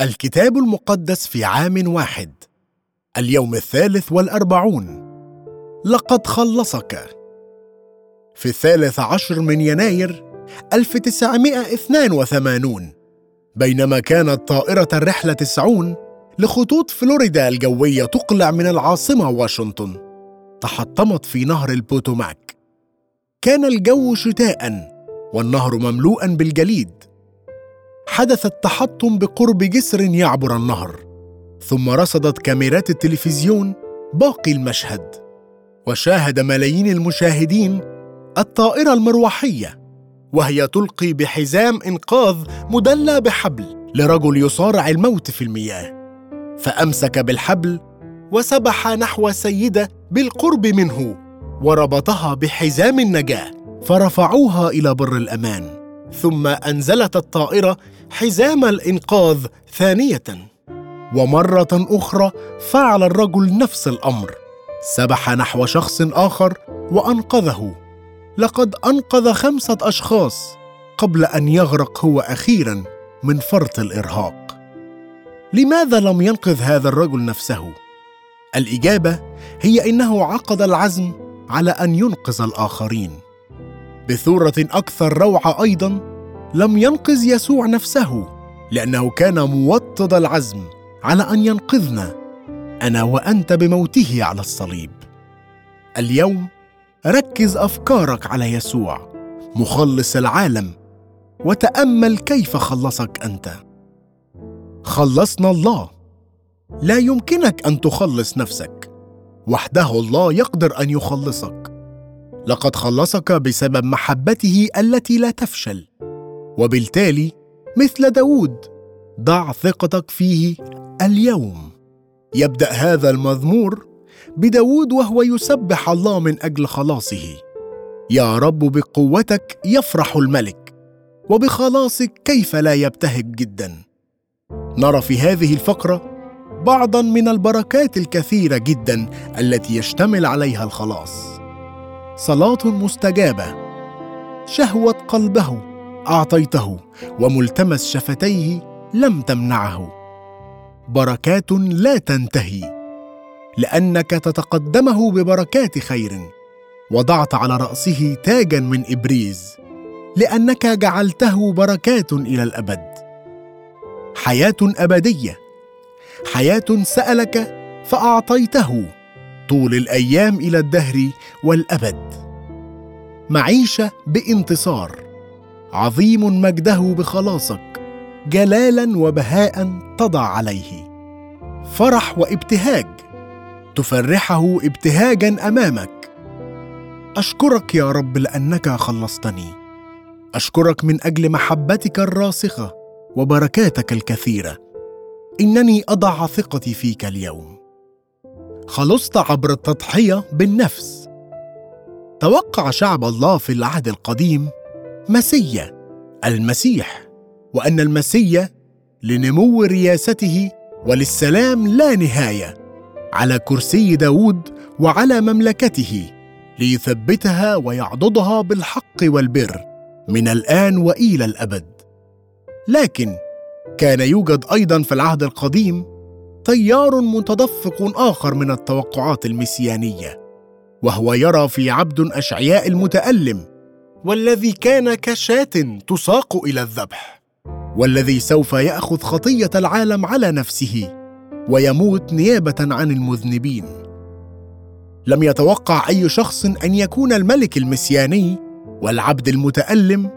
الكتاب المقدس في عام واحد. اليوم الثالث والأربعون. لقد خلصك. في الثالث عشر من يناير 1982 بينما كانت طائرة الرحلة 90 لخطوط فلوريدا الجوية تقلع من العاصمة واشنطن. تحطمت في نهر البوتوماك. كان الجو شتاء والنهر مملوءا بالجليد. حدث التحطم بقرب جسر يعبر النهر ثم رصدت كاميرات التلفزيون باقي المشهد. وشاهد ملايين المشاهدين الطائرة المروحية وهي تلقي بحزام إنقاذ مدلى بحبل لرجل يصارع الموت في المياه. فأمسك بالحبل وسبح نحو سيدة بالقرب منه وربطها بحزام النجاة فرفعوها إلى بر الأمان. ثم أنزلت الطائرة حزام الإنقاذ ثانية. ومرة أخرى فعل الرجل نفس الأمر. سبح نحو شخص آخر وأنقذه. لقد أنقذ خمسة أشخاص قبل أن يغرق هو أخيرا من فرط الإرهاق. لماذا لم ينقذ هذا الرجل نفسه؟ الإجابة هي إنه عقد العزم على أن ينقذ الآخرين. بثوره أكثر روعة أيضا لم ينقذ يسوع نفسه لأنه كان موطد العزم على أن ينقذنا أنا وأنت بموته على الصليب. اليوم ركز أفكارك على يسوع مخلص العالم وتأمل كيف خلصك أنت. خلصنا الله. لا يمكنك أن تخلص نفسك. وحده الله يقدر أن يخلصك. لقد خلصك بسبب محبته التي لا تفشل. وبالتالي مثل داود ضع ثقتك فيه اليوم. يبدأ هذا المزمور بداود وهو يسبح الله من أجل خلاصه. يا رب بقوتك يفرح الملك وبخلاصك كيف لا يبتهج جدا. نرى في هذه الفقرة بعضا من البركات الكثيرة جدا التي يشتمل عليها الخلاص. صلاة مستجابة شهوة قلبه. أعطيته وملتمس شفتيه لم تمنعه. بركات لا تنتهي لأنك تتقدمه ببركات خير. وضعت على رأسه تاجا من إبريز لأنك جعلته بركات إلى الأبد. حياة أبدية حياة سألك فأعطيته طول الأيام إلى الدهر والأبد. معيشة بانتصار. عظيم مجده بخلاصك جلالا وبهاء تضع عليه. فرح وابتهاج تفرحه ابتهاجا أمامك. أشكرك يا رب لأنك خلصتني. أشكرك من أجل محبتك الراسخة وبركاتك الكثيرة. إنني أضع ثقتي فيك اليوم. خلصت عبر التضحية بالنفس. توقع شعب الله في العهد القديم مسيا المسيح وأن المسيا لنمو رياسته وللسلام لا نهاية على كرسي داود وعلى مملكته ليثبتها ويعضدها بالحق والبر من الآن وإلى الأبد. لكن كان يوجد أيضا في العهد القديم تيار متدفق آخر من التوقعات المسيانية وهو يرى في عبد أشعياء المتألم والذي كان كشاة تساق إلى الذبح والذي سوف يأخذ خطية العالم على نفسه ويموت نيابة عن المذنبين. لم يتوقع أي شخص أن يكون الملك المسياني والعبد المتألم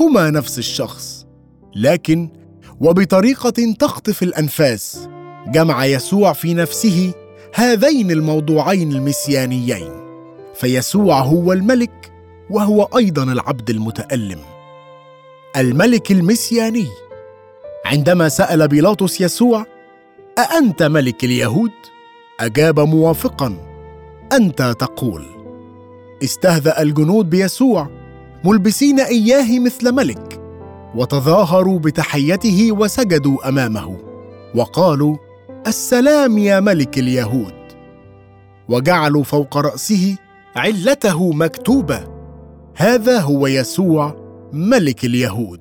هما نفس الشخص. لكن وبطريقة تخطف الأنفاس جمع يسوع في نفسه هذين الموضوعين المسيانيين فيسوع هو الملك وهو أيضا العبد المتألم. الملك المسياني. عندما سأل بيلاطس يسوع أأنت ملك اليهود؟ أجاب موافقا. أنت تقول. استهزأ الجنود بيسوع ملبسين إياه مثل ملك وتظاهروا بتحيته وسجدوا أمامه وقالوا السلام يا ملك اليهود. وجعلوا فوق رأسه علته مكتوبة. هذا هو يسوع ملك اليهود.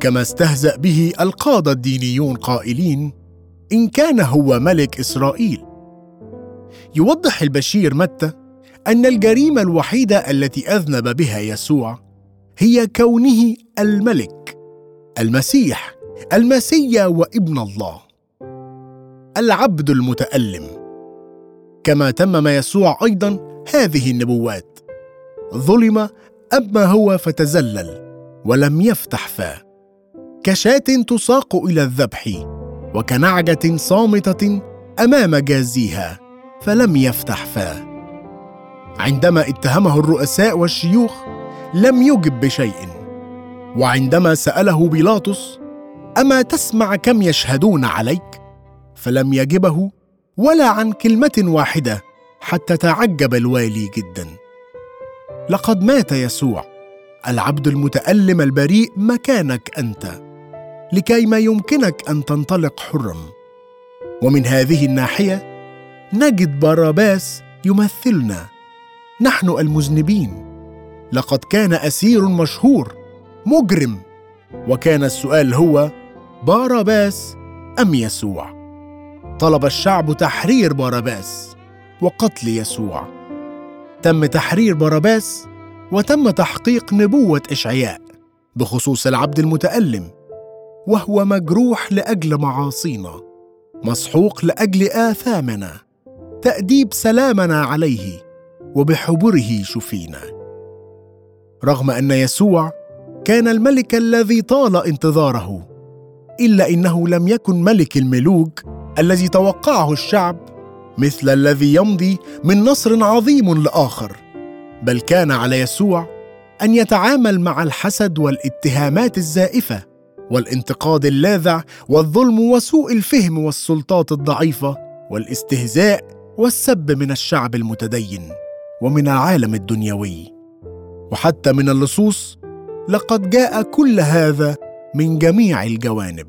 كما استهزأ به القادة الدينيون قائلين إن كان هو ملك إسرائيل. يوضح البشير متى أن الجريمة الوحيدة التي أذنب بها يسوع هي كونه الملك المسيح المسيا وابن الله. العبد المتألم. كما تمم يسوع أيضا هذه النبوات. ظلم أما هو فتزلل ولم يفتح فاه. كشاة تساق إلى الذبح وكنعجة صامتة أمام جازيها فلم يفتح فاه. عندما اتهمه الرؤساء والشيوخ لم يجب بشيء وعندما سأله بيلاطس أما تسمع كم يشهدون عليك؟ فلم يجبه ولا عن كلمة واحدة حتى تعجب الوالي جدا. لقد مات يسوع. العبد المتألم البريء مكانك أنت لكي ما يمكنك أن تنطلق حرا. ومن هذه الناحية نجد باراباس يمثلنا. نحن المذنبين. لقد كان أسير مشهور مجرم. وكان السؤال هو باراباس أم يسوع؟ طلب الشعب تحرير باراباس وقتل يسوع. تم تحرير باراباس وتم تحقيق نبوة إشعياء بخصوص العبد المتألم وهو مجروح لأجل معاصينا مسحوق لأجل آثامنا تأديب سلامنا عليه وبحبره شفينا. رغم أن يسوع كان الملك الذي طال انتظاره إلا إنه لم يكن ملك الملوك الذي توقعه الشعب مثل الذي يمضي من نصر عظيم لآخر. بل كان على يسوع أن يتعامل مع الحسد والاتهامات الزائفة والانتقاد اللاذع والظلم وسوء الفهم والسلطات الضعيفة والاستهزاء والسب من الشعب المتدين ومن العالم الدنيوي. وحتى من اللصوص لقد جاء كل هذا من جميع الجوانب.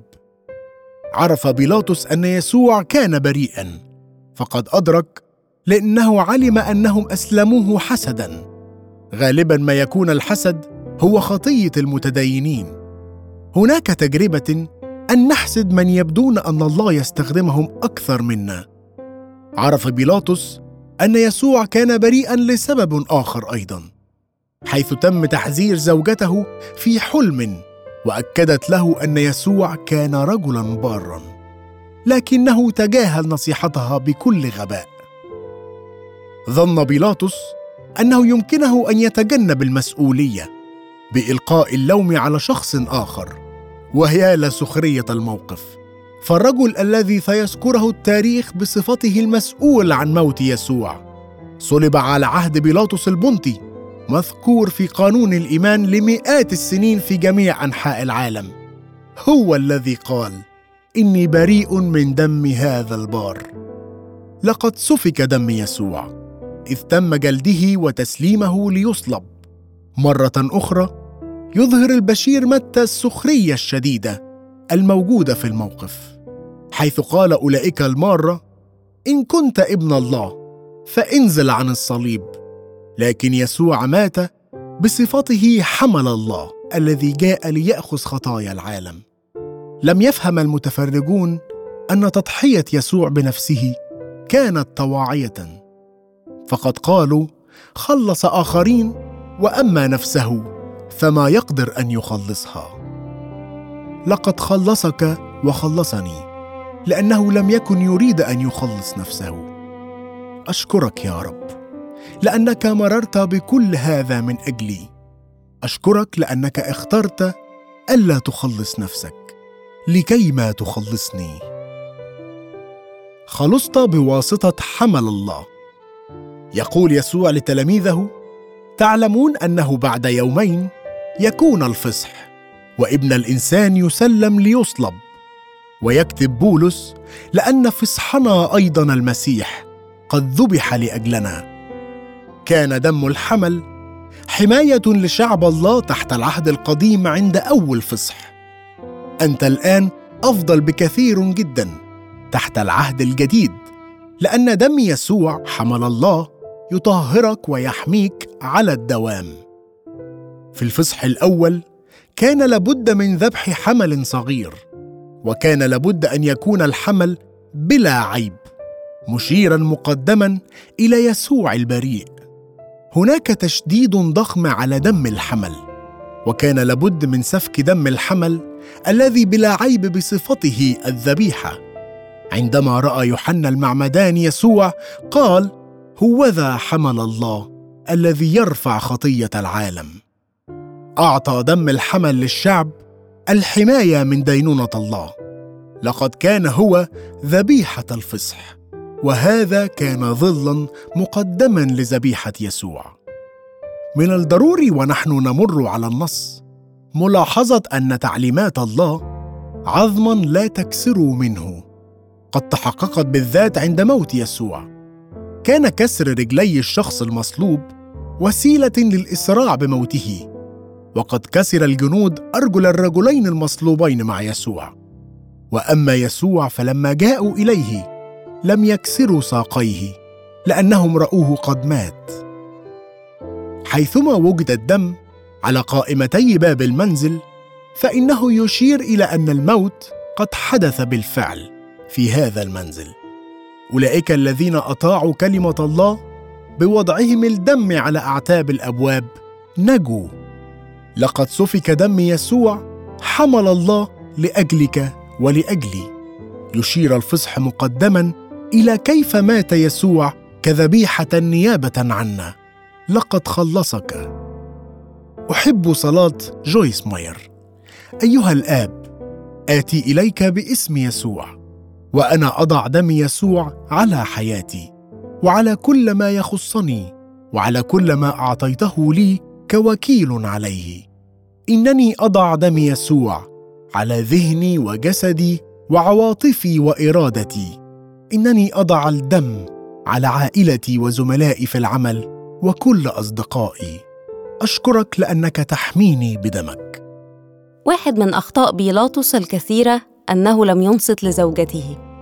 عرف بيلاطس أن يسوع كان بريئا. فقد أدرك لأنه علم أنهم أسلموه حسدا. غالبا ما يكون الحسد هو خطية المتدينين. هناك تجربة أن نحسد من يبدون أن الله يستخدمهم أكثر منا. عرف بيلاطس أن يسوع كان بريئا لسبب آخر أيضا حيث تم تحذير زوجته في حلم وأكدت له أن يسوع كان رجلا بارا. لكنه تجاهل نصيحتها بكل غباء. ظن بيلاطس أنه يمكنه أن يتجنب المسؤولية بإلقاء اللوم على شخص آخر وهي لسخرية الموقف. فالرجل الذي سيذكره التاريخ بصفته المسؤول عن موت يسوع. صلب على عهد بيلاطس البنطي مذكور في قانون الإيمان لمئات السنين في جميع أنحاء العالم. هو الذي قال إني بريء من دم هذا البار. لقد سفك دم يسوع إذ تم جلده وتسليمه ليصلب. مرة أخرى يظهر البشير متى السخرية الشديدة الموجودة في الموقف حيث قال أولئك المارة إن كنت ابن الله فانزل عن الصليب. لكن يسوع مات بصفته حمل الله الذي جاء ليأخذ خطايا العالم. لم يفهم المتفرجون أن تضحية يسوع بنفسه كانت طواعية. فقد قالوا خلص آخرين وأما نفسه فما يقدر أن يخلصها. لقد خلصك وخلصني لأنه لم يكن يريد أن يخلص نفسه. أشكرك يا رب لأنك مررت بكل هذا من أجلي. أشكرك لأنك اخترت ألا تخلص نفسك. لكي ما تخلصني. خلصت بواسطة حمل الله. يقول يسوع لتلاميذه تعلمون أنه بعد يومين يكون الفصح وابن الإنسان يسلم ليصلب. ويكتب بولس لأن فصحنا أيضا المسيح قد ذبح لأجلنا. كان دم الحمل حماية لشعب الله تحت العهد القديم عند أول فصح. أنت الآن أفضل بكثير جدا تحت العهد الجديد لأن دم يسوع حمل الله يطهرك ويحميك على الدوام. في الفصح الأول كان لابد من ذبح حمل صغير وكان لابد أن يكون الحمل بلا عيب مشيرا مقدما إلى يسوع البريء. هناك تشديد ضخم على دم الحمل وكان لابد من سفك دم الحمل الذي بلا عيب بصفته الذبيحة. عندما رأى يوحنا المعمدان يسوع قال هوذا حمل الله الذي يرفع خطية العالم. أعطى دم الحمل للشعب الحماية من دينونة الله. لقد كان هو ذبيحة الفصح وهذا كان ظلا مقدما لذبيحة يسوع. من الضروري ونحن نمر على النص ملاحظة أن تعليمات الله عظما لا تكسروا منه. قد تحققت بالذات عند موت يسوع. كان كسر رجلي الشخص المصلوب وسيلة للإسراع بموته. وقد كسر الجنود أرجل الرجلين المصلوبين مع يسوع. وأما يسوع فلما جاءوا إليه لم يكسروا ساقيه لأنهم رأوه قد مات. حيثما وجد الدم على قائمتي باب المنزل فإنه يشير إلى أن الموت قد حدث بالفعل في هذا المنزل. أولئك الذين أطاعوا كلمة الله بوضعهم الدم على أعتاب الأبواب نجوا. لقد سفك دم يسوع حمل الله لأجلك ولأجلي. يشير الفصح مقدما إلى كيف مات يسوع كذبيحة نيابة عنا. لقد خلصك. أحب صلاة جويس ماير. أيها الآب آتي إليك باسم يسوع وأنا أضع دم يسوع على حياتي وعلى كل ما يخصني وعلى كل ما أعطيته لي كوكيل عليه. إنني أضع دم يسوع على ذهني وجسدي وعواطفي وإرادتي. إنني أضع الدم على عائلتي وزملائي في العمل وكل أصدقائي. أشكرك لأنك تحميني بدمك. واحد من أخطاء بيلاطس الكثيره أنه لم ينصت لزوجته.